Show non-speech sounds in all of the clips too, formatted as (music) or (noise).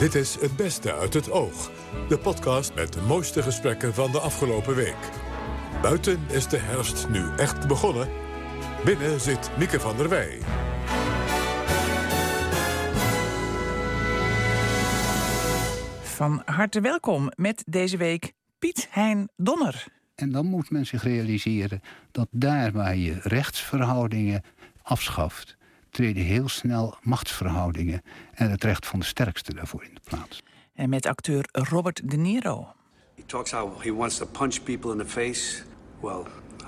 Dit is Het Beste uit het Oog. De podcast met de mooiste gesprekken van de afgelopen week. Buiten is de herfst nu echt begonnen. Binnen zit Mieke van der Wij. Van harte welkom met deze week Piet Hein Donner. En dan moet men zich realiseren dat daar waar je rechtsverhoudingen afschaft, treden heel snel machtsverhoudingen en het recht van de sterkste daarvoor in de plaats. En met acteur Robert De Niro. He talks how he wants to punch people in the face. Well,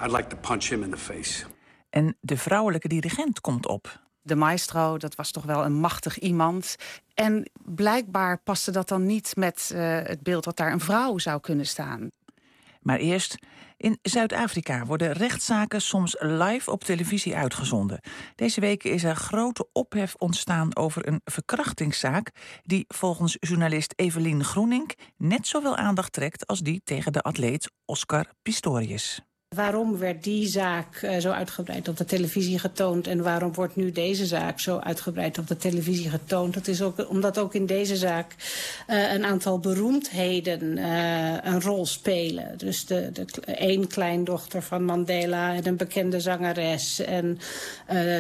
I'd like to punch him in the face. En de vrouwelijke dirigent komt op. De maestro, dat was toch wel een machtig iemand. En blijkbaar paste dat dan niet met uh, het beeld dat daar een vrouw zou kunnen staan. Maar eerst, in Zuid-Afrika worden rechtszaken soms live op televisie uitgezonden. Deze week is er grote ophef ontstaan over een verkrachtingszaak die volgens journalist Evelien Groening net zoveel aandacht trekt als die tegen de atleet Oscar Pistorius. Waarom werd die zaak uh, zo uitgebreid op de televisie getoond... en waarom wordt nu deze zaak zo uitgebreid op de televisie getoond? Dat is ook omdat ook in deze zaak uh, een aantal beroemdheden uh, een rol spelen. Dus de, de één kleindochter van Mandela en een bekende zangeres... en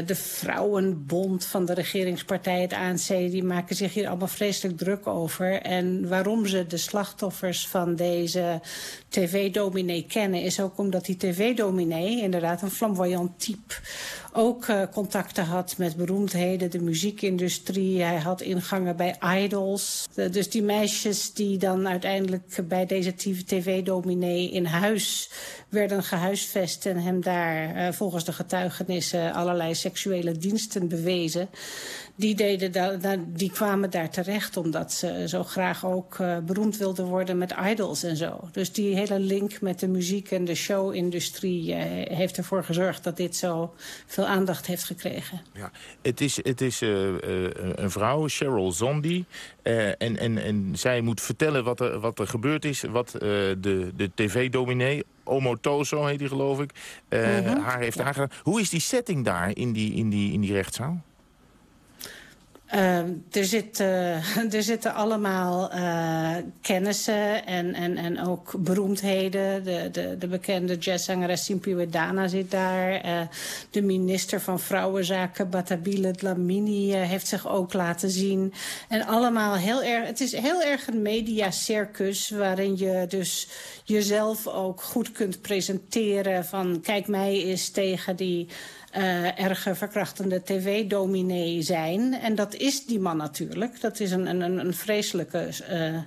de vrouwenbond van de regeringspartij, het ANC... die maken zich hier allemaal vreselijk druk over. En waarom ze de slachtoffers van deze tv-dominee kennen... is ook omdat die tv-dominee, inderdaad een flamboyant type... ook uh, contacten had met beroemdheden, de muziekindustrie. Hij had ingangen bij idols. Dus die meisjes die dan uiteindelijk bij deze tv-dominee in huis werden gehuisvest... en hem daar uh, volgens de getuigenissen allerlei seksuele diensten bewezen... Die, deden da, die kwamen daar terecht omdat ze zo graag ook uh, beroemd wilden worden met idols en zo. Dus die hele link met de muziek en de showindustrie uh, heeft ervoor gezorgd dat dit zo veel aandacht heeft gekregen. Ja, het is, het is uh, een vrouw, Cheryl Zondi. en, en, en zij moet vertellen wat er, wat er gebeurd is. Wat de, de tv-dominee, Omotoso heet die geloof ik, uh, -hmm. haar heeft ja. aangedaan. Hoe is die setting daar in die, in die, in die rechtszaal? Uh, er, zit, (laughs) er zitten allemaal uh, kennissen en, en, en ook beroemdheden. De, de, de bekende jazzzangeres Simpiwe Dana zit daar. de minister van Vrouwenzaken, Batabile Dlamini, heeft zich ook laten zien. En allemaal heel erg... Het is heel erg een mediacircus waarin je dus jezelf ook goed kunt presenteren. Van kijk mij eens tegen die... Uh, erge verkrachtende tv-dominee zijn. En dat is die man natuurlijk. Dat is een, een, een vreselijke... Uh,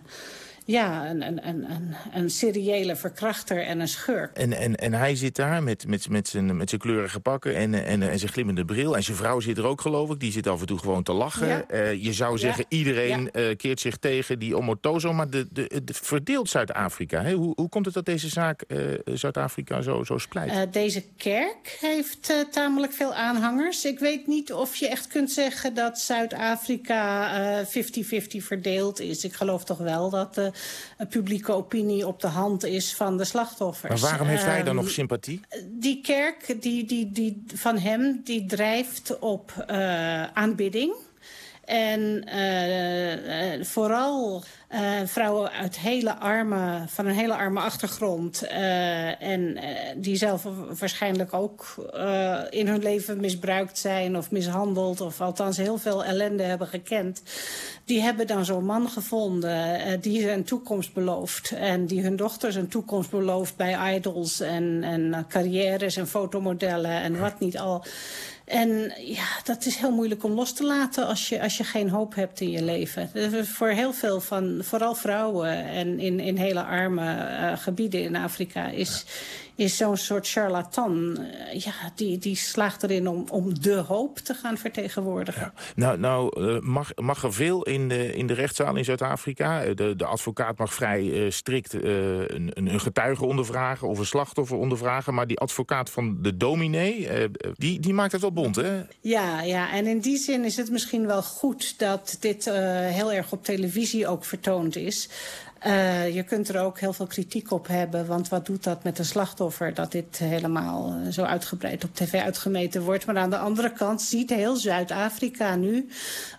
ja, een, een, een, een seriële verkrachter en een schurk. En, en, en hij zit daar met, met, met, zijn, met zijn kleurige pakken en, en, en zijn glimmende bril. En zijn vrouw zit er ook, geloof ik. Die zit af en toe gewoon te lachen. Ja. Uh, je zou zeggen, ja. iedereen ja. uh, keert zich tegen die Omotozo. Maar de, de, de verdeelt Zuid-Afrika. Hoe, hoe komt het dat deze zaak uh, Zuid-Afrika zo, zo splijt? deze kerk heeft tamelijk veel aanhangers. Ik weet niet of je echt kunt zeggen dat Zuid-Afrika 50-50 verdeeld is. Ik geloof toch wel dat de publieke opinie op de hand is van de slachtoffers. Maar waarom heeft hij dan nog sympathie? Die kerk die, die, die, van hem die drijft op uh, aanbidding. En uh, uh, vooral uh, vrouwen uit hele arme, van een hele arme achtergrond... en die zelf waarschijnlijk ook in hun leven misbruikt zijn... of mishandeld, of althans heel veel ellende hebben gekend... die hebben dan zo'n man gevonden die ze een toekomst belooft... en die hun dochters een toekomst belooft bij idols... en, en carrières en fotomodellen en wat niet al... En ja, dat is heel moeilijk om los te laten als je, als je geen hoop hebt in je leven. Voor heel veel van, vooral vrouwen en in, in hele arme uh, gebieden in Afrika is... is zo'n soort charlatan. Uh, ja, die, die slaagt erin om, om de hoop te gaan vertegenwoordigen. Ja. Nou, nou uh, mag, mag er veel in de, in de rechtszaal in Zuid-Afrika. De, de advocaat mag vrij uh, strikt een, een getuige ondervragen of een slachtoffer ondervragen. Maar die advocaat van de dominee, die, die maakt het wel bond, hè? Ja, ja, en in die zin is het misschien wel goed dat dit heel erg op televisie ook vertoond is. Uh, je kunt er ook heel veel kritiek op hebben. Want wat doet dat met een slachtoffer? Dat dit helemaal uh, zo uitgebreid op tv uitgemeten wordt. Maar aan de andere kant ziet heel Zuid-Afrika nu...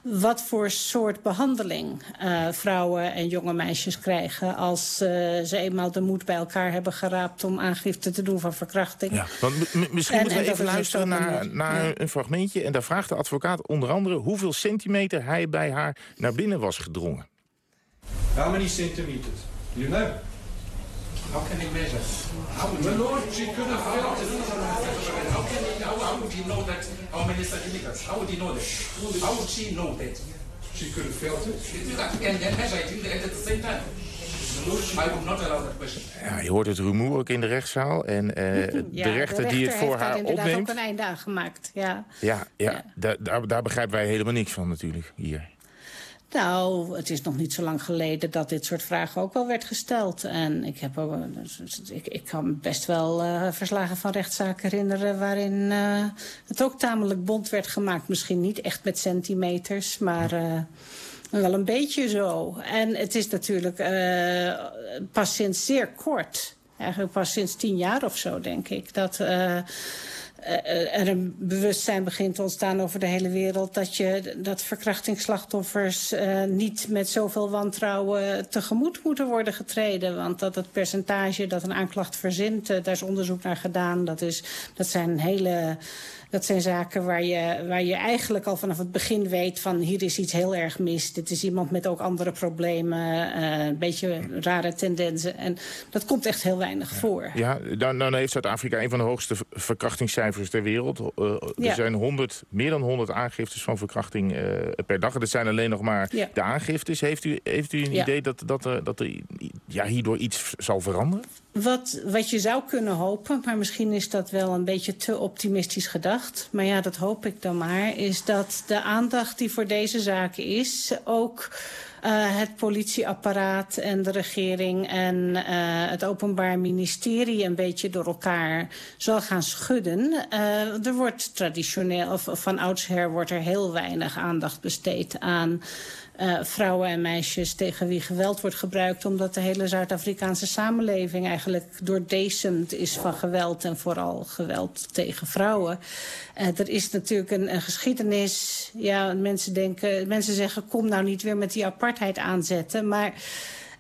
wat voor soort behandeling uh, vrouwen en jonge meisjes krijgen... als ze eenmaal de moed bij elkaar hebben geraapt... om aangifte te doen van verkrachting. Ja, want misschien en, moeten we even luisteren naar, naar ja. een fragmentje. En daar vraagt de advocaat onder andere... hoeveel centimeter hij bij haar naar binnen was gedrongen. How many centimeters? You know? How can he measure? How My lord, she could have felt it. How, can he, how, how would he know that? How many centimeters? How would he know that? How would she know that? She could have felt it. And then measure it at the same time. I would not allow that question. Ja, je hoort het rumoer ook in de rechtszaal. En uh, ja, de, rechter de rechter die het voor haar heeft opneemt... ook een einde aan gemaakt, ja. Ja, ja, ja. Daar, daar, daar begrijpen wij helemaal niks van natuurlijk, hier. Nou, het is nog niet zo lang geleden dat dit soort vragen ook wel werd gesteld. En ik, heb ook, ik, ik kan best wel uh, verslagen van rechtszaken herinneren... waarin uh, het ook tamelijk bond werd gemaakt. Misschien niet echt met centimeters, maar... Uh, wel een beetje zo. En het is natuurlijk pas sinds zeer kort, eigenlijk pas sinds tien jaar of zo, denk ik, dat er een bewustzijn begint te ontstaan over de hele wereld... dat, je, dat verkrachtingsslachtoffers uh, niet met zoveel wantrouwen tegemoet moeten worden getreden. Want dat het percentage dat een aanklacht verzint, uh, daar is onderzoek naar gedaan. Dat, is, dat zijn hele... Dat zijn zaken waar je, waar je eigenlijk al vanaf het begin weet van hier is iets heel erg mis. Dit is iemand met ook andere problemen, uh, een beetje rare tendensen. En dat komt echt heel weinig ja. voor. Ja, dan, dan heeft Zuid-Afrika een van de hoogste verkrachtingscijfers ter wereld. Uh, er ja. zijn 100, meer dan 100 aangiftes van verkrachting uh, per dag. Dat zijn alleen nog maar ja. de aangiftes. Heeft u, heeft u een idee dat, dat, dat er ja, hierdoor iets zal veranderen? Wat, wat je zou kunnen hopen, maar misschien is dat wel een beetje te optimistisch gedacht. Maar ja, dat hoop ik dan maar. Is dat de aandacht die voor deze zaken is ook uh, het politieapparaat en de regering en uh, het openbaar ministerie een beetje door elkaar zal gaan schudden. Uh, er wordt traditioneel, of van oudsher wordt er heel weinig aandacht besteed aan uh, vrouwen en meisjes tegen wie geweld wordt gebruikt... omdat de hele Zuid-Afrikaanse samenleving eigenlijk doordecent is van geweld... en vooral geweld tegen vrouwen. Uh, er is natuurlijk een, geschiedenis. Ja, mensen, denken, mensen zeggen, kom nou niet weer met die apartheid aanzetten. Maar...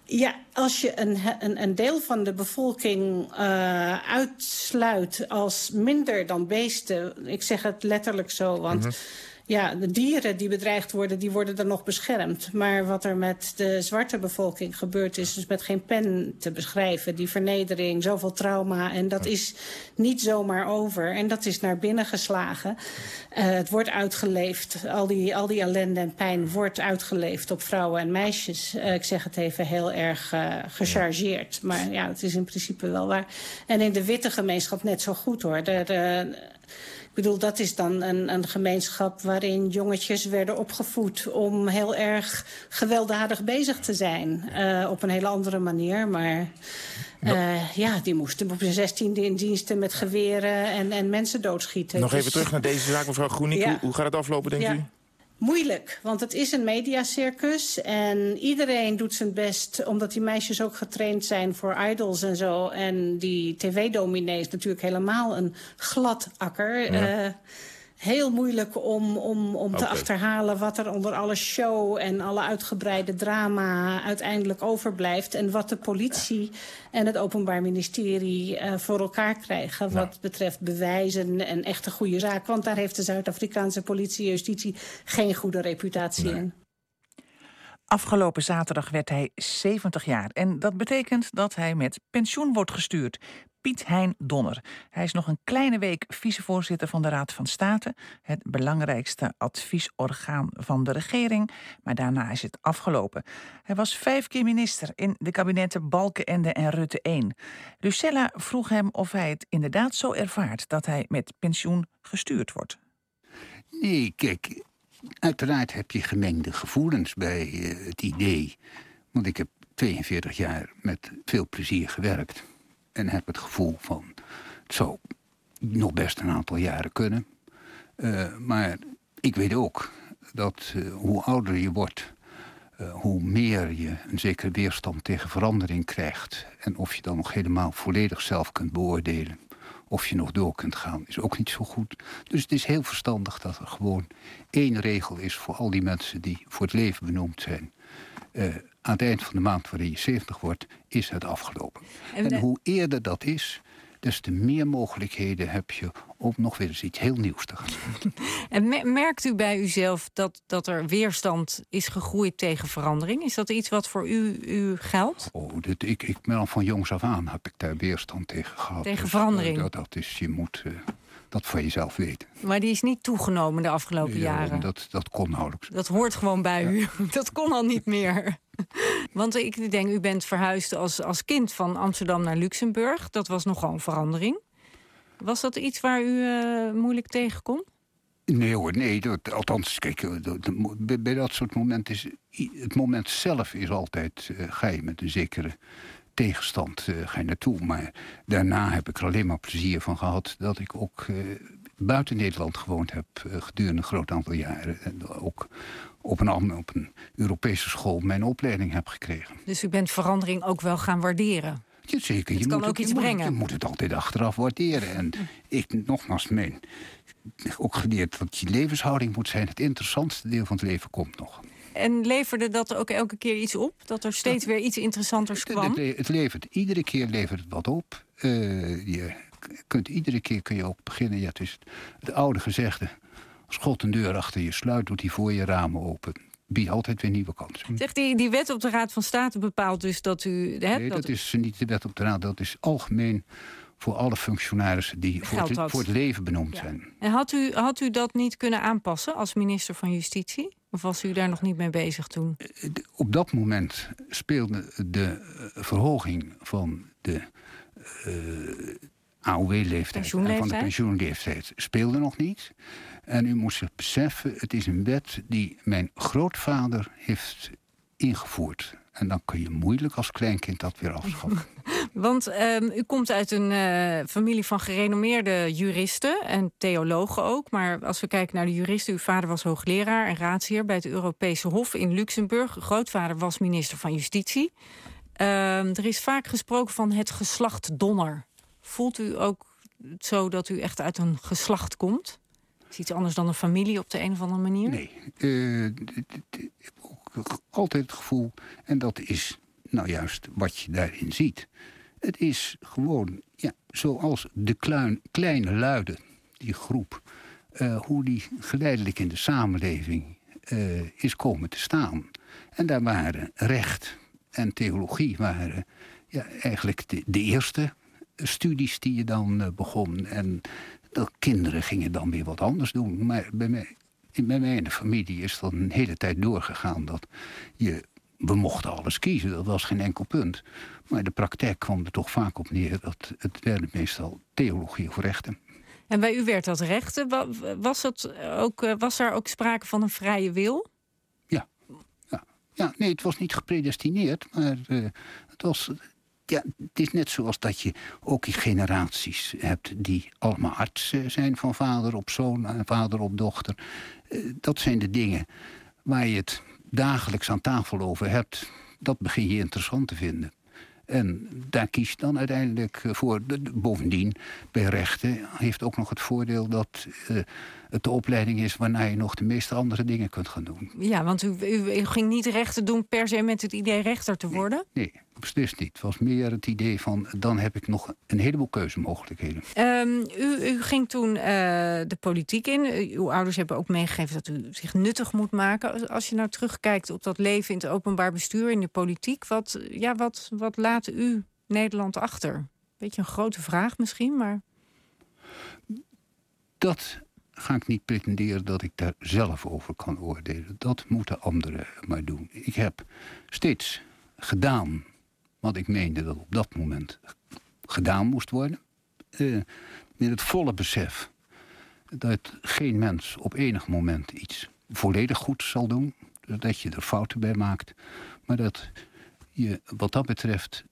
Ja, als je een, een, een deel van de bevolking uh, uitsluit als minder dan beesten... ik zeg het letterlijk zo, want... -hmm ja, de dieren die bedreigd worden, die worden dan nog beschermd. Maar wat er met de zwarte bevolking gebeurt is dus met geen pen te beschrijven. Die vernedering, zoveel trauma. En dat is niet zomaar over. En dat is naar binnen geslagen. Uh, het wordt uitgeleefd. Al die, al die ellende en pijn wordt uitgeleefd op vrouwen en meisjes. Uh, ik zeg het even heel erg uh, gechargeerd. Maar ja, het is in principe wel waar. En in de witte gemeenschap net zo goed hoor. De, bedoel, dat is dan een, een gemeenschap waarin jongetjes werden opgevoed... om heel erg gewelddadig bezig te zijn. Uh, op een hele andere manier, maar... Uh, ja, die moesten op zijn zestiende in diensten met geweren en, en mensen doodschieten. Nog dus... even terug naar deze zaak, mevrouw Groenik. Ja. Hoe, hoe gaat het aflopen, denkt ja. u? Moeilijk, want het is een mediacircus en iedereen doet zijn best... omdat die meisjes ook getraind zijn voor idols en zo. En die tv-dominee is natuurlijk helemaal een glad akker. Ja. Uh, heel moeilijk om, om, om okay. te achterhalen wat er onder alle show en alle uitgebreide drama uiteindelijk overblijft. En wat de politie en het Openbaar Ministerie uh, voor elkaar krijgen. Wat betreft bewijzen en echte goede zaak. Want daar heeft de Zuid-Afrikaanse politie en justitie geen goede reputatie nee. in. Afgelopen zaterdag werd hij 70 jaar. En dat betekent dat hij met pensioen wordt gestuurd. Piet Hein Donner. Hij is nog een kleine week vicevoorzitter van de Raad van State, het belangrijkste adviesorgaan van de regering, maar daarna is het afgelopen. Hij was vijf keer minister in de kabinetten Balkenende en Rutte 1. Lucella vroeg hem of hij het inderdaad zo ervaart dat hij met pensioen gestuurd wordt. Nee, kijk, uiteraard heb je gemengde gevoelens bij uh, het idee. Want ik heb 42 jaar met veel plezier gewerkt en heb het gevoel van het zou nog best een aantal jaren kunnen. Uh, maar ik weet ook dat uh, hoe ouder je wordt, uh, hoe meer je een zekere weerstand tegen verandering krijgt... en of je dan nog helemaal volledig zelf kunt beoordelen... of je nog door kunt gaan, is ook niet zo goed. Dus het is heel verstandig dat er gewoon één regel is... voor al die mensen die voor het leven benoemd zijn... Aan het eind van de maand waarin je 70 wordt, is het afgelopen. En, en hoe eerder dat is, des te meer mogelijkheden heb je om nog weer eens iets heel nieuws te gaan doen. (laughs) En merkt u bij uzelf dat, dat er weerstand is gegroeid tegen verandering? Is dat iets wat voor u, u geldt? Oh, dit, ik, ik ben al van jongs af aan heb ik daar weerstand tegen gehad. Tegen dus, verandering? Uh, dat, dat is, je moet uh, dat van jezelf weten. Maar die is niet toegenomen de afgelopen ja, jaren? Dat, dat kon nauwelijks. Dat hoort gewoon bij ja. u. (laughs) Dat kon al niet meer. (laughs) Want ik denk, u bent verhuisd als, als kind van Amsterdam naar Luxemburg. Dat was nogal een verandering. Was dat iets waar u uh, moeilijk tegen kon? Nee hoor, nee. Dat, althans, kijk, bij dat soort momenten is... Het moment zelf is altijd... Uh, ga je met een zekere tegenstand uh, ga je naartoe. Maar daarna heb ik er alleen maar plezier van gehad... dat ik ook buiten Nederland gewoond heb gedurende een groot aantal jaren. En ook op een, op een Europese school mijn opleiding heb gekregen. Dus u bent verandering ook wel gaan waarderen? Ja, zeker. Het je kan moet ook het, iets je brengen. Moet, je moet het altijd achteraf waarderen. En ik, nogmaals, mijn, ook geleerd dat je levenshouding moet zijn. Het interessantste deel van het leven komt nog. En leverde dat ook elke keer iets op? Dat er steeds weer iets interessanters kwam? Het, het, levert, iedere keer levert het wat op. Uh, je kunt, iedere keer kun je ook beginnen. Ja, het is het oude gezegde. Als God een deur achter je sluit, doet hij voor je ramen open biedt altijd weer nieuwe kansen. Zegt die, die wet op de Raad van State bepaalt dus dat u... Hè, nee, dat, dat is niet de wet op de Raad. Dat is algemeen voor alle functionarissen die voor het, voor het, leven benoemd ja. zijn. En had u, had u dat niet kunnen aanpassen als minister van Justitie? Of was u daar nog niet mee bezig toen? Op dat moment speelde de verhoging van de uh, AOW-leeftijd en van de pensioenleeftijd speelde nog niet. En u moet zich beseffen, het is een wet die mijn grootvader heeft ingevoerd. En dan kun je moeilijk als kleinkind dat weer afschaffen. (laughs) Want um, u komt uit een uh, familie van gerenommeerde juristen en theologen ook. Maar als we kijken naar de juristen, uw vader was hoogleraar en raadsheer bij het Europese Hof in Luxemburg. Grootvader was minister van Justitie. Um, er is vaak gesproken van het geslacht Donner. Voelt u ook zo dat u echt uit een geslacht komt? Is iets anders dan een familie op de een of andere manier? Nee. Uh, ik heb ook altijd het gevoel, en dat is nou juist wat je daarin ziet. Het is gewoon, ja, zoals de kleine luiden, die groep... Uh, hoe die geleidelijk in de samenleving uh, is komen te staan. En daar waren recht en theologie waren ja, eigenlijk de, de eerste studies die je dan uh, begon. En de kinderen gingen dan weer wat anders doen. Maar bij mij, bij mij in de familie is dat een hele tijd doorgegaan. Dat je, we mochten alles kiezen, dat was geen enkel punt. Maar de praktijk kwam er toch vaak op neer. Dat het werden meestal theologie of rechten. En bij u werd dat rechten. Was, het ook, was er ook sprake van een vrije wil? Ja. Ja, ja nee, het was niet gepredestineerd. Maar uh, het was ja, het is net zoals dat je ook generaties hebt die allemaal arts zijn van vader op zoon en vader op dochter. Dat zijn de dingen waar je het dagelijks aan tafel over hebt. Dat begin je interessant te vinden. En daar kies je dan uiteindelijk voor. Bovendien, bij rechten heeft ook nog het voordeel dat uh, het de opleiding is waarna je nog de meeste andere dingen kunt gaan doen. Ja, want u, u, ging niet rechten doen per se met het idee rechter te worden? Nee, nee, beslist niet. Het was meer het idee van dan heb ik nog een heleboel keuzemogelijkheden. Um, u, u, ging toen uh, de politiek in. Uw ouders hebben ook meegegeven dat u zich nuttig moet maken. Als je nou terugkijkt op dat leven in het openbaar bestuur, in de politiek, wat, ja, wat, wat laat u Nederland achter? Beetje een grote vraag misschien, maar. Dat ga ik niet pretenderen dat ik daar zelf over kan oordelen. Dat moeten anderen maar doen. Ik heb steeds gedaan wat ik meende dat op dat moment gedaan moest worden. Uh, met het volle besef dat geen mens op enig moment iets volledig goed zal doen. Dat je er fouten bij maakt. Maar dat je wat dat betreft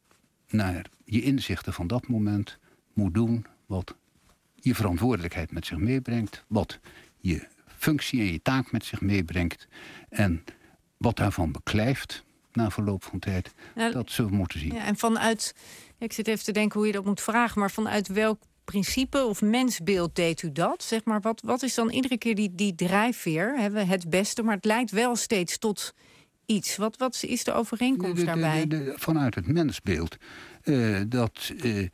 naar je inzichten van dat moment moet doen wat je verantwoordelijkheid met zich meebrengt, wat je functie en je taak met zich meebrengt. En wat daarvan beklijft na verloop van tijd, dat zullen we moeten zien. Ja, en vanuit, ik zit even te denken hoe je dat moet vragen, maar vanuit welk principe of mensbeeld deed u dat? Zeg maar, wat, wat is dan iedere keer die, die drijfveer? Hebben we het beste, maar het leidt wel steeds tot iets. Wat, wat is de overeenkomst daarbij? vanuit het mensbeeld. Uh, dat uh,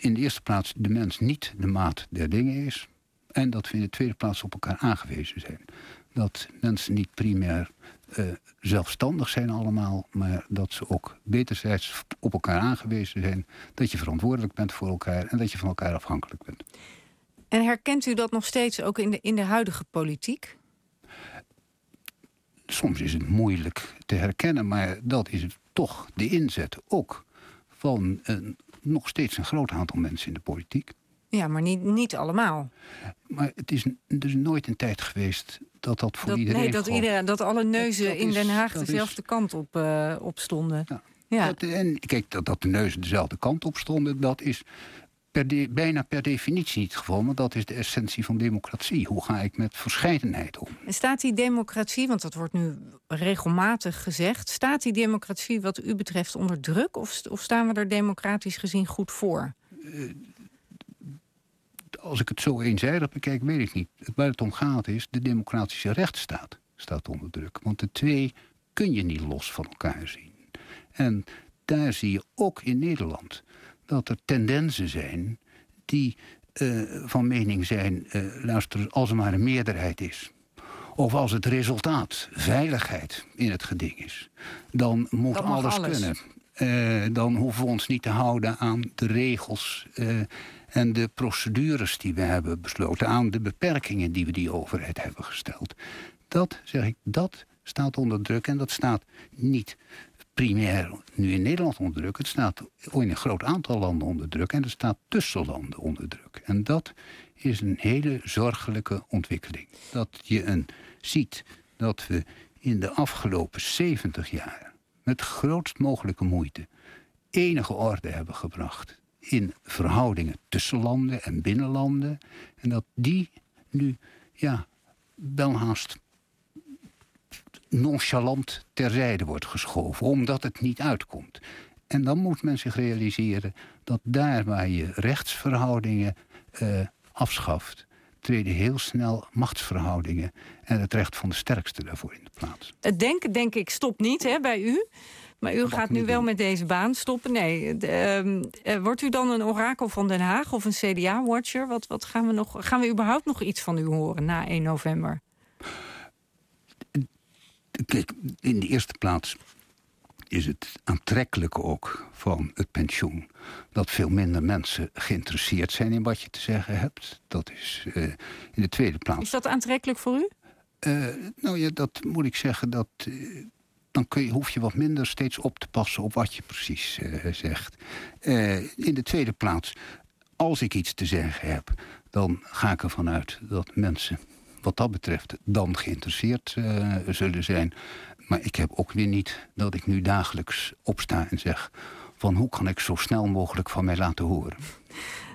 in de eerste plaats de mens niet de maat der dingen is. En dat we in de tweede plaats op elkaar aangewezen zijn. Dat mensen niet primair uh, zelfstandig zijn allemaal, maar dat ze ook wederzijds op elkaar aangewezen zijn. Dat je verantwoordelijk bent voor elkaar en dat je van elkaar afhankelijk bent. En herkent u dat nog steeds ook in de, in de huidige politiek? Soms is het moeilijk te herkennen, maar dat is toch de inzet ook van een, nog steeds een groot aantal mensen in de politiek. Ja, maar niet, niet allemaal. Maar het is dus nooit een tijd geweest dat dat voor iedereen... Nee, dat, iedereen, dat alle neuzen in Den Haag dezelfde kant op, uh, op stonden. Ja. ja. en kijk, dat, dat de neuzen dezelfde kant op stonden... dat is per bijna per definitie niet het geval. Maar dat is de essentie van democratie. Hoe ga ik met verscheidenheid om? En staat die democratie, want dat wordt nu regelmatig gezegd... staat die democratie wat u betreft onder druk? Of, of staan we er democratisch gezien goed voor? Uh, als ik het zo eenzijdig bekijk, weet ik niet. Waar het om gaat is, de democratische rechtsstaat staat onder druk. Want de twee kun je niet los van elkaar zien. En daar zie je ook in Nederland dat er tendensen zijn die uh, van mening zijn, uh, luister, als er maar een meerderheid is. Of als het resultaat veiligheid in het geding is, dan moet alles, alles, kunnen. Uh, dan hoeven we ons niet te houden aan de regels en de procedures die we hebben besloten, aan de beperkingen die we die overheid hebben gesteld. Dat, zeg ik, dat staat onder druk en dat staat niet primair nu in Nederland onder druk. Het staat in een groot aantal landen onder druk en het staat tussen landen onder druk. En dat is een hele zorgelijke ontwikkeling. Dat je een, ziet dat we in de afgelopen 70 jaar met grootst mogelijke moeite enige orde hebben gebracht in verhoudingen tussen landen en binnenlanden. En dat die nu ja, wel haast nonchalant terzijde wordt geschoven, omdat het niet uitkomt. En dan moet men zich realiseren dat daar waar je rechtsverhoudingen uh, afschaft, treden heel snel machtsverhoudingen en het recht van de sterkste daarvoor in de plaats. Het denken, denk ik, stopt niet hè, bij u. Maar u gaat nu wel met deze baan stoppen. Nee, ehm, eh, wordt u dan een orakel van Den Haag of een CDA-watcher? Wat, wat gaan, we nog, gaan we überhaupt nog iets van u horen na 1 november? Kijk, in de eerste plaats is het aantrekkelijke ook van het pensioen... dat veel minder mensen geïnteresseerd zijn in wat je te zeggen hebt. Dat is uh, in de tweede plaats... Is dat aantrekkelijk voor u? Uh, nou ja, dat moet ik zeggen, dat... Uh, dan kun je, hoef je wat minder steeds op te passen op wat je precies zegt. In de tweede plaats, als ik iets te zeggen heb, dan ga ik ervan uit dat mensen wat dat betreft dan geïnteresseerd uh, zullen zijn. Maar ik heb ook weer niet dat ik nu dagelijks opsta en zeg van hoe kan ik zo snel mogelijk van mij laten horen.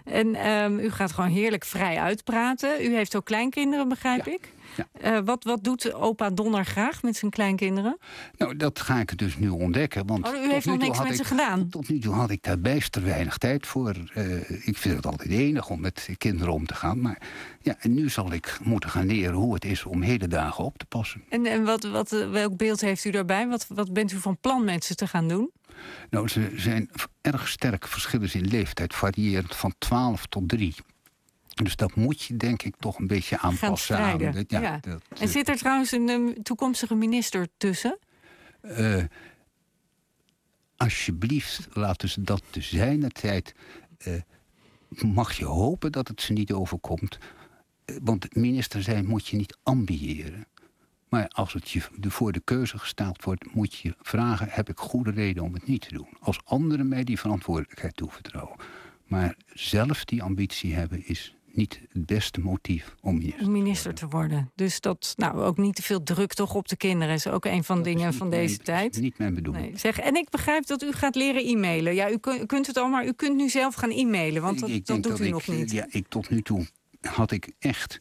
En um, u gaat gewoon heerlijk vrij uitpraten. U heeft ook kleinkinderen, begrijp ja. ik? Ja. Uh, wat, wat doet opa Donner graag met zijn kleinkinderen? Nou, dat ga ik dus nu ontdekken. Want oh, u heeft nog niks met ze gedaan? Tot nu toe had ik daar bijster weinig tijd voor. Uh, ik vind het altijd enig om met kinderen om te gaan. Maar ja, en nu zal ik moeten gaan leren hoe het is om hele dagen op te passen. En, en wat, wat, welk beeld heeft u daarbij? Wat, wat bent u van plan met ze te gaan doen? Nou, ze zijn erg sterk verschillen in leeftijd, variërend van 12 tot 3. Dus dat moet je denk ik toch een beetje aanpassen aan. Ja, ja. Dat, en zit er trouwens een um, toekomstige minister tussen? Uh, alsjeblieft, laten ze dat te zijner tijd. Uh, mag je hopen dat het ze niet overkomt. Uh, want minister zijn moet je niet ambiëren. Maar als het je voor de keuze gesteld wordt, moet je vragen: heb ik goede reden om het niet te doen? Als anderen mij die verantwoordelijkheid toevertrouwen. Maar zelf die ambitie hebben is niet het beste motief om minister, minister te, worden. te worden. Dus dat, nou, ook niet te veel druk toch op de kinderen is ook een van de dingen van deze tijd. niet mijn bedoeling. Nee, zeg, en ik begrijp dat u gaat leren e-mailen. Ja, u, kunt het al, maar u kunt nu zelf gaan e-mailen, want dat, dat doet u nog niet. Ja, ik tot nu toe had ik echt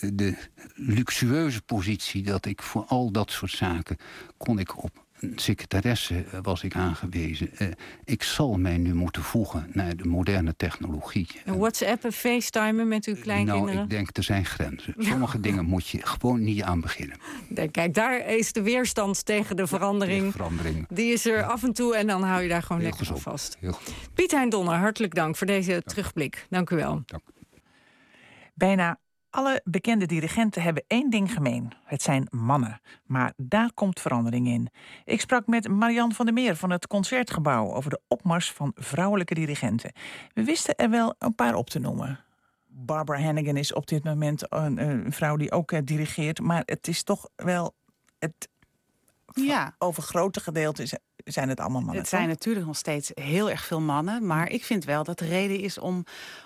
de luxueuze positie dat ik voor al dat soort zaken kon ik op een secretaresse eh, was ik aangewezen. Uh, ik zal mij nu moeten voegen naar de moderne technologie. WhatsAppen, FaceTimen met uw kleinkinderen? Nou, ik denk er zijn grenzen. Sommige dingen moet je gewoon niet aan beginnen. Kijk, daar is de weerstand tegen de verandering. Ja, verandering. Die is er af en toe en dan hou je daar gewoon Heel lekker aan vast. Heel goed. Piet Hein Donner, hartelijk dank voor deze terugblik. Dank u wel. Dank. Bijna alle bekende dirigenten hebben één ding gemeen. Het zijn mannen. Maar daar komt verandering in. Ik sprak met Marian van der Meer van het Concertgebouw... over de opmars van vrouwelijke dirigenten. We wisten er wel een paar op te noemen. Barbara Hannigan is op dit moment een, een vrouw die ook eh, dirigeert... maar het is toch wel het Ja. overgrote gedeelte is- zijn het allemaal mannen. Het zijn toch? natuurlijk nog steeds heel erg veel mannen. Maar ik vind wel dat de reden is om,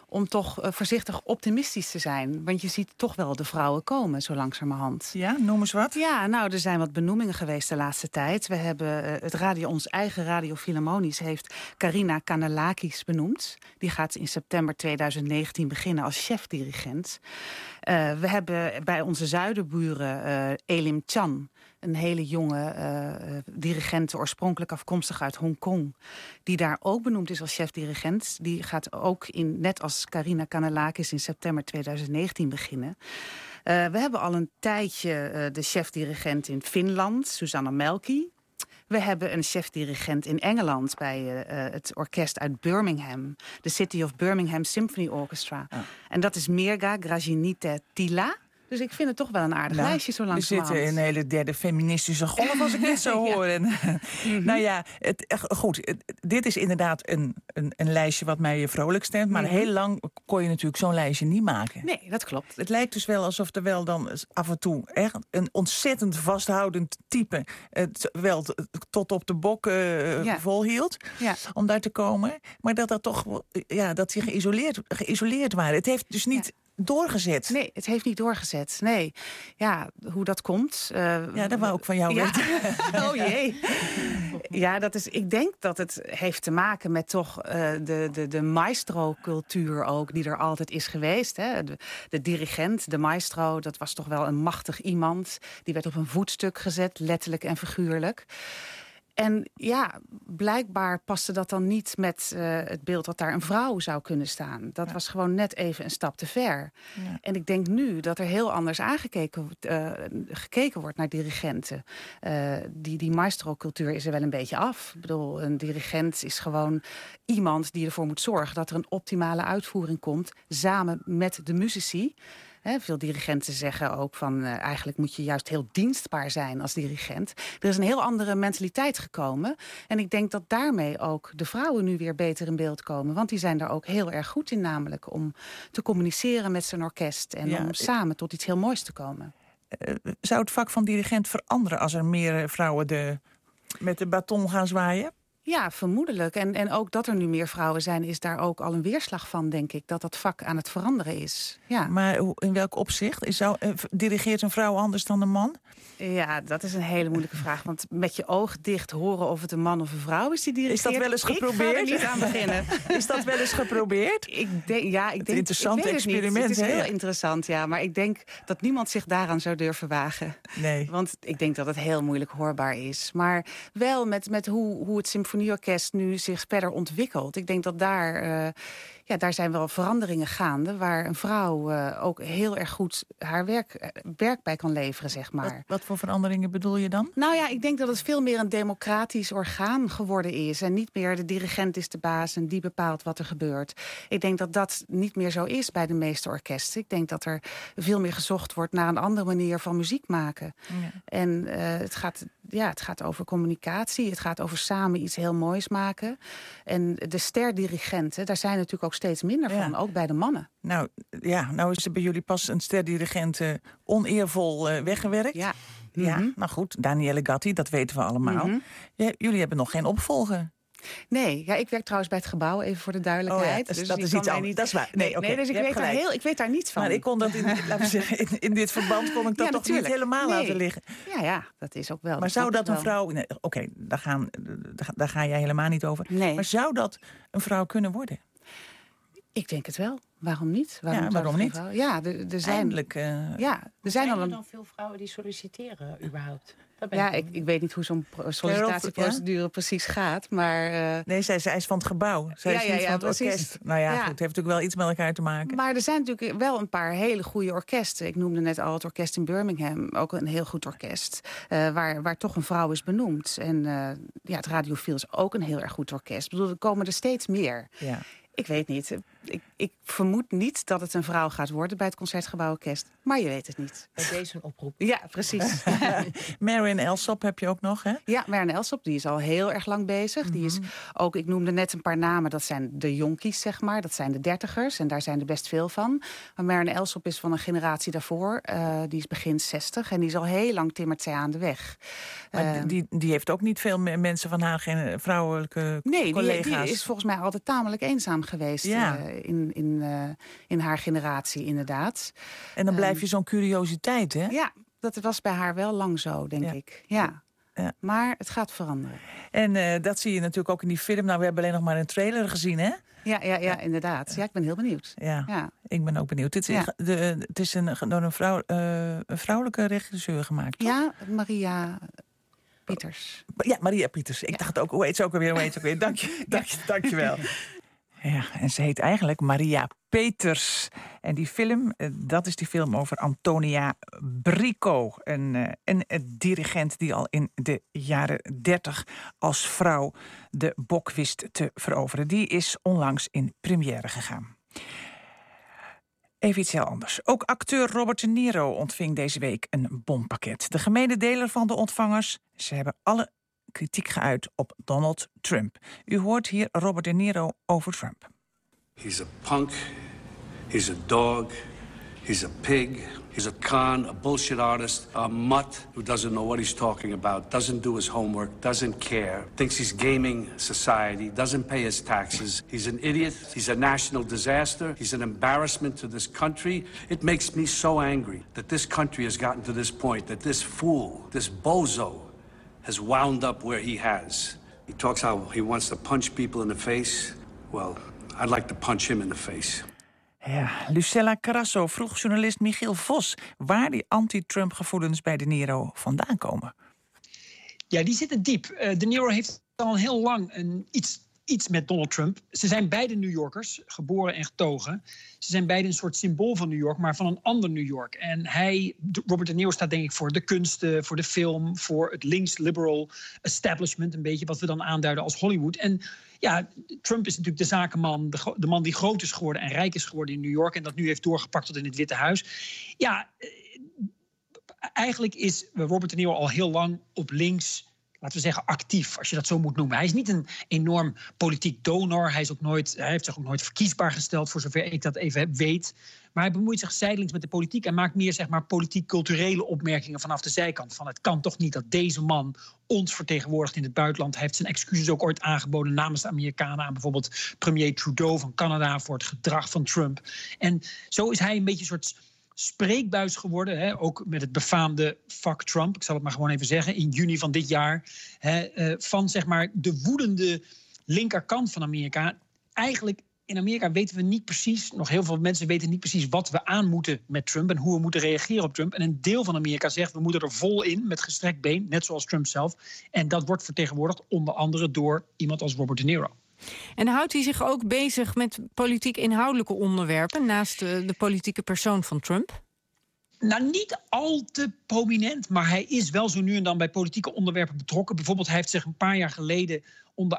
om toch eh, voorzichtig optimistisch te zijn. Want je ziet toch wel de vrouwen komen, zo langzamerhand. Ja, noem eens wat. Ja, nou, er zijn wat benoemingen geweest de laatste tijd. We hebben eh, het radio, ons eigen Radio Philharmonisch heeft Carina Kanalakis benoemd. Die gaat in september 2019 beginnen als chef-dirigent. Eh, we hebben bij onze zuidenburen Elim Chan, een hele jonge eh, dirigent, oorspronkelijk afkomstig uit Hongkong, die daar ook benoemd is als chef-dirigent. Die gaat ook in, net als Carina Kanalakis in september 2019 beginnen. Eh, we hebben al een tijdje de chef-dirigent in Finland, Susanna Melki. We hebben een chef-dirigent in Engeland bij het orkest uit Birmingham. De City of Birmingham Symphony Orchestra. En dat is Mirga Grazinite Tila. Dus ik vind het toch wel een aardig Nou, lijstje zo We langzamerhand. zitten in een hele derde feministische golf, als ik dit zo (laughs) hoor. En, (laughs) Nou ja, het, eh, goed, het- dit is inderdaad een, een, een lijstje wat mij vrolijk stemt. Maar Mhm. heel lang kon je natuurlijk zo'n lijstje niet maken. Nee, dat klopt. Het lijkt dus wel alsof er wel dan af en toe echt een ontzettend vasthoudend type... het wel t- tot op de bok eh, Ja. volhield Ja. om daar te komen. Maar dat dat toch ja, dat die geïsoleerd, geïsoleerd waren. Het heeft dus niet doorgezet. Nee, het heeft niet doorgezet. Nee. Ja, hoe dat komt. eh, Ja, dat wou ik van jou Ja. weten. (laughs) oh jee. Ja, dat is, ik denk dat het heeft te maken met toch eh, de, de, de maestro-cultuur ook, die er altijd is geweest. Hè. De, de dirigent, de maestro, dat was toch wel een machtig iemand. Die werd op een voetstuk gezet, letterlijk en figuurlijk. En ja, blijkbaar paste dat dan niet met eh, het beeld dat daar een vrouw zou kunnen staan. Dat was gewoon net even een stap te ver. Ja. En ik denk nu dat er heel anders aangekeken wordt, eh, gekeken wordt naar dirigenten. Eh, die die maestro-cultuur is er wel een beetje af. Ik bedoel, een dirigent is gewoon iemand die ervoor moet zorgen... dat er een optimale uitvoering komt, samen met de muzici... Hè, veel dirigenten zeggen ook van eh, eigenlijk moet je juist heel dienstbaar zijn als dirigent. Er is een heel andere mentaliteit gekomen. En ik denk dat daarmee ook de vrouwen nu weer beter in beeld komen. Want die zijn daar ook heel erg goed in namelijk om te communiceren met zijn orkest. En Ja, om samen tot iets heel moois te komen. Zou het vak van dirigent veranderen als er meer eh, vrouwen de, met de baton gaan zwaaien? Ja, vermoedelijk. En, en ook dat er nu meer vrouwen zijn, is daar ook al een weerslag van, denk ik. Dat dat vak aan het veranderen is. Ja, Maar in welk opzicht? Is Zou, eh, dirigeert een vrouw anders dan een man? ja dat is een hele moeilijke vraag. Want met je oog dicht horen of het een man of een vrouw is die dirigeert... Is dat wel eens Ik ga geprobeerd? er niet aan beginnen. (laughs) Is dat wel eens geprobeerd? Ik denk, ja, ik denk, interessante ik weet het experiment, Het is heel interessant, ja. Maar ik denk dat niemand zich daaraan zou durven wagen. Nee. Want ik denk dat het heel moeilijk hoorbaar is. Maar wel met, met hoe, hoe het symfonieorkest nu zich verder ontwikkelt. Ik denk dat daar, eh, ja, daar zijn wel veranderingen gaande... waar een vrouw eh, ook heel erg goed haar werk, eh, werk bij kan leveren, zeg maar. Wat, wat voor veranderingen bedoel je dan? Nou ja, ik denk dat het veel meer een democratisch orgaan geworden is. En niet meer de dirigent is de baas en die bepaalt wat er gebeurt. Ik denk dat dat niet meer zo is bij de meeste orkesten. Ik denk dat er veel meer gezocht wordt naar een andere manier van muziek maken. En eh, het, gaat, ja, het gaat over communicatie. Het gaat over samen iets heel moois maken. En de sterdirigenten, daar zijn natuurlijk ook steeds minder Ja. van. Ook bij de mannen. Nou, ja, nou is er bij jullie pas een sterdirigent eh, oneervol eh, weggewerkt. Ja. Ja, Mhm. nou goed, Danielle Gatti, dat weten we allemaal. Mhm. Ja, jullie hebben nog geen opvolger. Nee, ja, ik werk trouwens bij het gebouw, even voor de duidelijkheid. Oh ja, dus dat je is iets anders. Dat is waar. Nee, Nee, oké, nee, dus ik weet, daar heel, ik weet daar niets van. Maar ik kon dat in, (laughs) laten zeggen, in, in dit verband kon ik dat Ja, toch natuurlijk. niet helemaal Nee. laten liggen. Ja, ja, dat is ook wel. Maar zou dat een wel. vrouw... nee, Oké, daar, gaan, daar, daar ga jij helemaal niet over. Nee. Maar zou dat een vrouw kunnen worden? Ik denk het wel. Waarom niet? Waarom, ja, waarom niet? Ja, er, er zijn... Eindelijk. Uh... Ja, er zijn, zijn al dan veel vrouwen die solliciteren überhaupt? Ja, ik, ik, weet niet hoe zo'n sollicitatieprocedure precies gaat, maar... Uh... Nee, zij, zij, is van het gebouw. Zij ja, is niet ja, van het orkest. Nou ja, goed, het heeft natuurlijk wel iets met elkaar te maken. Maar er zijn natuurlijk wel een paar hele goede orkesten. Ik noemde net al het orkest in Birmingham, ook een heel goed orkest. Uh, waar, waar toch een vrouw is benoemd. En uh, ja, het Radiofiel is ook een heel erg goed orkest. Ik bedoel, er komen er steeds meer. Ja. Ik weet niet. Ik, ik, vermoed niet dat het een vrouw gaat worden bij het Concertgebouworkest. Maar je weet het niet. Bij deze een oproep. Ja, precies. (laughs) Marion Elsop heb je ook nog, hè? Ja, Marion Elsop, die is al heel erg lang bezig. Die is mhm. ook, ik noemde net een paar namen, dat zijn de jonkies, zeg maar. Dat zijn de dertigers en daar zijn er best veel van. Maar Marion Elsop is van een generatie daarvoor. Uh, die is begin 60 en die is al heel lang timmert zij aan de weg. Maar uh, die, die heeft ook niet veel mensen van haar geen vrouwelijke nee, collega's? Nee, die is volgens mij altijd tamelijk eenzaam geweest ja. uh, in, in uh, in haar generatie inderdaad. En dan blijf je zo'n curiositeit, hè? Ja, dat was bij haar wel lang zo, denk ik. Ja. Ja. Maar het gaat veranderen. En uh, dat zie je natuurlijk ook in die film. Nou, we hebben alleen nog maar een trailer gezien, hè? Ja, ja, ja, inderdaad. Ja, ik ben heel benieuwd. Ja, ja. ik ben ook benieuwd. Het is, ja. de, het is een, door een, vrouw, uh, een vrouwelijke regisseur gemaakt, toch? Ja, Maria Pieters. Ja, Maria Pieters. Ik dacht ook, hoe heet ze ook alweer? Hoe heet ze ook weer? Dank je, dank, dank je wel. (laughs) Ja, en ze heet eigenlijk Maria Peters. En die film, eh, dat is die film over Antonia Brico. Een, eh, een, een dirigent die al in de jaren dertig als vrouw de bok wist te veroveren. Die is onlangs in première gegaan. Even iets heel anders. Ook acteur Robert De Niro ontving deze week een bompakket. De gemene deler van de ontvangers, ze hebben alle kritiek geuit op Donald Trump. U hoort hier Robert De Niro over Trump. He's a punk, he's a dog, he's a pig, he's a con, a bullshit artist, a mutt who doesn't know what he's talking about, doesn't do his homework, doesn't care, thinks he's gaming society, doesn't pay his taxes. He's an idiot, he's a national disaster, he's an embarrassment to this country. It makes me so angry that this country has gotten to this point, that this fool, this bozo, has wound up where he has. He talks how he wants to punch people in the face. Well, I'd like to punch him in the face. Ja, Lucella Carasso vroeg journalist Michiel Vos waar die anti-Trump gevoelens bij De Niro vandaan komen. Ja, die zitten diep. Uh, de Niro heeft al heel lang een iets iets met Donald Trump. Ze zijn beide New Yorkers, geboren en getogen. Ze zijn beide een soort symbool van New York, maar van een ander New York. En hij, Robert De Niro, staat denk ik voor de kunsten, voor de film, voor het links-liberal establishment, een beetje wat we dan aanduiden als Hollywood. En ja, Trump is natuurlijk de zakenman, de, de man die groot is geworden en rijk is geworden in New York en dat nu heeft doorgepakt tot in het Witte Huis. Ja, eh, eigenlijk is Robert De Niro al heel lang op links laten we zeggen, actief, als je dat zo moet noemen. Hij is niet een enorm politiek donor. Hij, is ook nooit, hij heeft zich ook nooit verkiesbaar gesteld, voor zover ik dat even weet. Maar hij bemoeit zich zijdelings met de politiek en maakt meer zeg maar, politiek-culturele opmerkingen vanaf de zijkant. Van het kan toch niet dat deze man ons vertegenwoordigt in het buitenland. Hij heeft zijn excuses ook ooit aangeboden namens de Amerikanen aan bijvoorbeeld premier Trudeau van Canada voor het gedrag van Trump. En zo is hij een beetje een soort spreekbuis geworden. Hè, ook met het befaamde fuck Trump, ik zal het maar gewoon even zeggen, in juni van dit jaar. Hè, uh, van zeg maar de woedende linkerkant van Amerika. Eigenlijk in Amerika weten we niet precies, nog heel veel mensen weten niet precies wat we aan moeten met Trump en hoe we moeten reageren op Trump. En een deel van Amerika zegt we moeten er vol in met gestrekt been, net zoals Trump zelf. En dat wordt vertegenwoordigd onder andere door iemand als Robert De Niro. En houdt hij zich ook bezig met politiek inhoudelijke onderwerpen naast de, de politieke persoon van Trump? Nou, niet al te prominent, maar hij is wel zo nu en dan bij politieke onderwerpen betrokken. Bijvoorbeeld, hij heeft zich een paar jaar geleden onder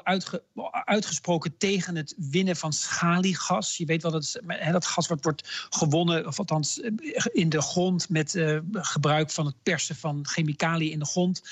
uitgesproken tegen het winnen van schaliegas. Je weet wel, dat, dat gas wat wordt gewonnen, of althans eh, in de grond met uh, gebruik van het persen van chemicaliën in de grond.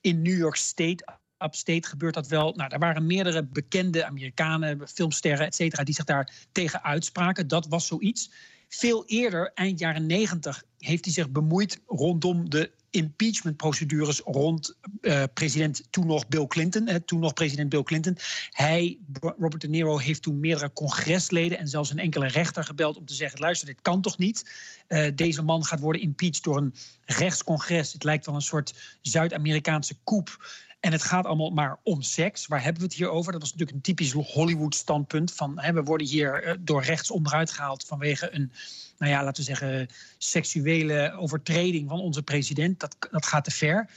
In New York State upstate gebeurt dat wel. Nou, er waren meerdere bekende Amerikanen, filmsterren, et cetera, die zich daar tegen uitspraken. Dat was zoiets. Veel eerder, eind jaren negentig, heeft hij zich bemoeid rondom de impeachment-procedures rond uh, president toen nog Bill Clinton. Hè, toen nog president Bill Clinton. Hij, Robert De Niro, heeft toen meerdere congresleden en zelfs een enkele rechter gebeld om te zeggen: luister, dit kan toch niet? Uh, deze man gaat worden impeached door een rechtscongres. Het lijkt wel een soort Zuid-Amerikaanse coup. En het gaat allemaal maar om seks. Waar hebben we het hier over? Dat was natuurlijk een typisch Hollywood-standpunt. Van hè, we worden hier uh, door rechts onderuit gehaald vanwege een nou ja, laten we zeggen, seksuele overtreding van onze president. Dat, dat gaat te ver.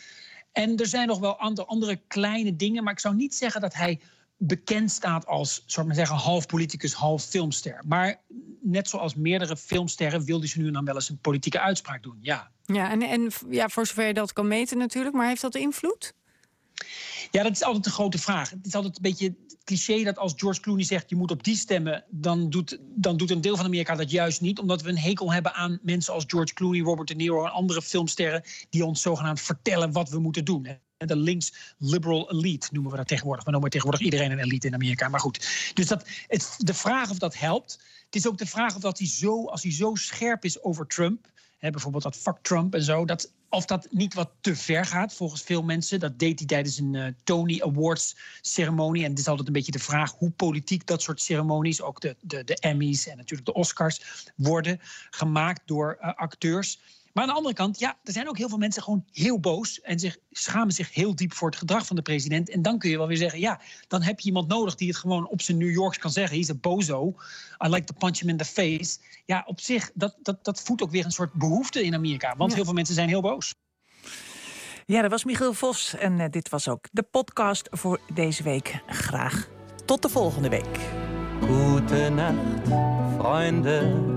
En er zijn nog wel andere, andere kleine dingen, maar ik zou niet zeggen dat hij bekend staat als, zou maar zeggen, half politicus, half filmster. Maar net zoals meerdere filmsterren wilde ze nu en dan wel eens een politieke uitspraak doen, ja. Ja, en, en ja, voor zover je dat kan meten natuurlijk, maar heeft dat invloed? Ja, dat is altijd de grote vraag. Het is altijd een beetje het cliché dat als George Clooney zegt... je moet op die stemmen, dan doet, dan doet een deel van Amerika dat juist niet. Omdat we een hekel hebben aan mensen als George Clooney, Robert De Niro... en andere filmsterren die ons zogenaamd vertellen wat we moeten doen. De links-liberal elite noemen we dat tegenwoordig. We noemen tegenwoordig iedereen een elite in Amerika. Maar goed, dus dat, het, de vraag of dat helpt. Het is ook de vraag of dat hij zo, als hij zo scherp is over Trump... Hè, bijvoorbeeld dat fuck Trump en zo... Dat, of dat niet wat te ver gaat, volgens veel mensen. Dat deed hij tijdens een uh, Tony Awards ceremonie. En het is altijd een beetje de vraag hoe politiek dat soort ceremonies, ook de, de, de Emmys en natuurlijk de Oscars, worden gemaakt door uh, acteurs. Maar aan de andere kant, ja, er zijn ook heel veel mensen gewoon heel boos en zich, schamen zich heel diep voor het gedrag van de president. En dan kun je wel weer zeggen, ja, dan heb je iemand nodig die het gewoon op zijn New Yorks kan zeggen. He's a bozo. I like to punch him in the face. Ja, op zich, dat, dat, dat voedt ook weer een soort behoefte in Amerika. Want heel veel mensen zijn heel boos. Ja, dat was Michiel Vos en uh, dit was ook de podcast voor deze week. Graag tot de volgende week. Goedenacht, vrienden.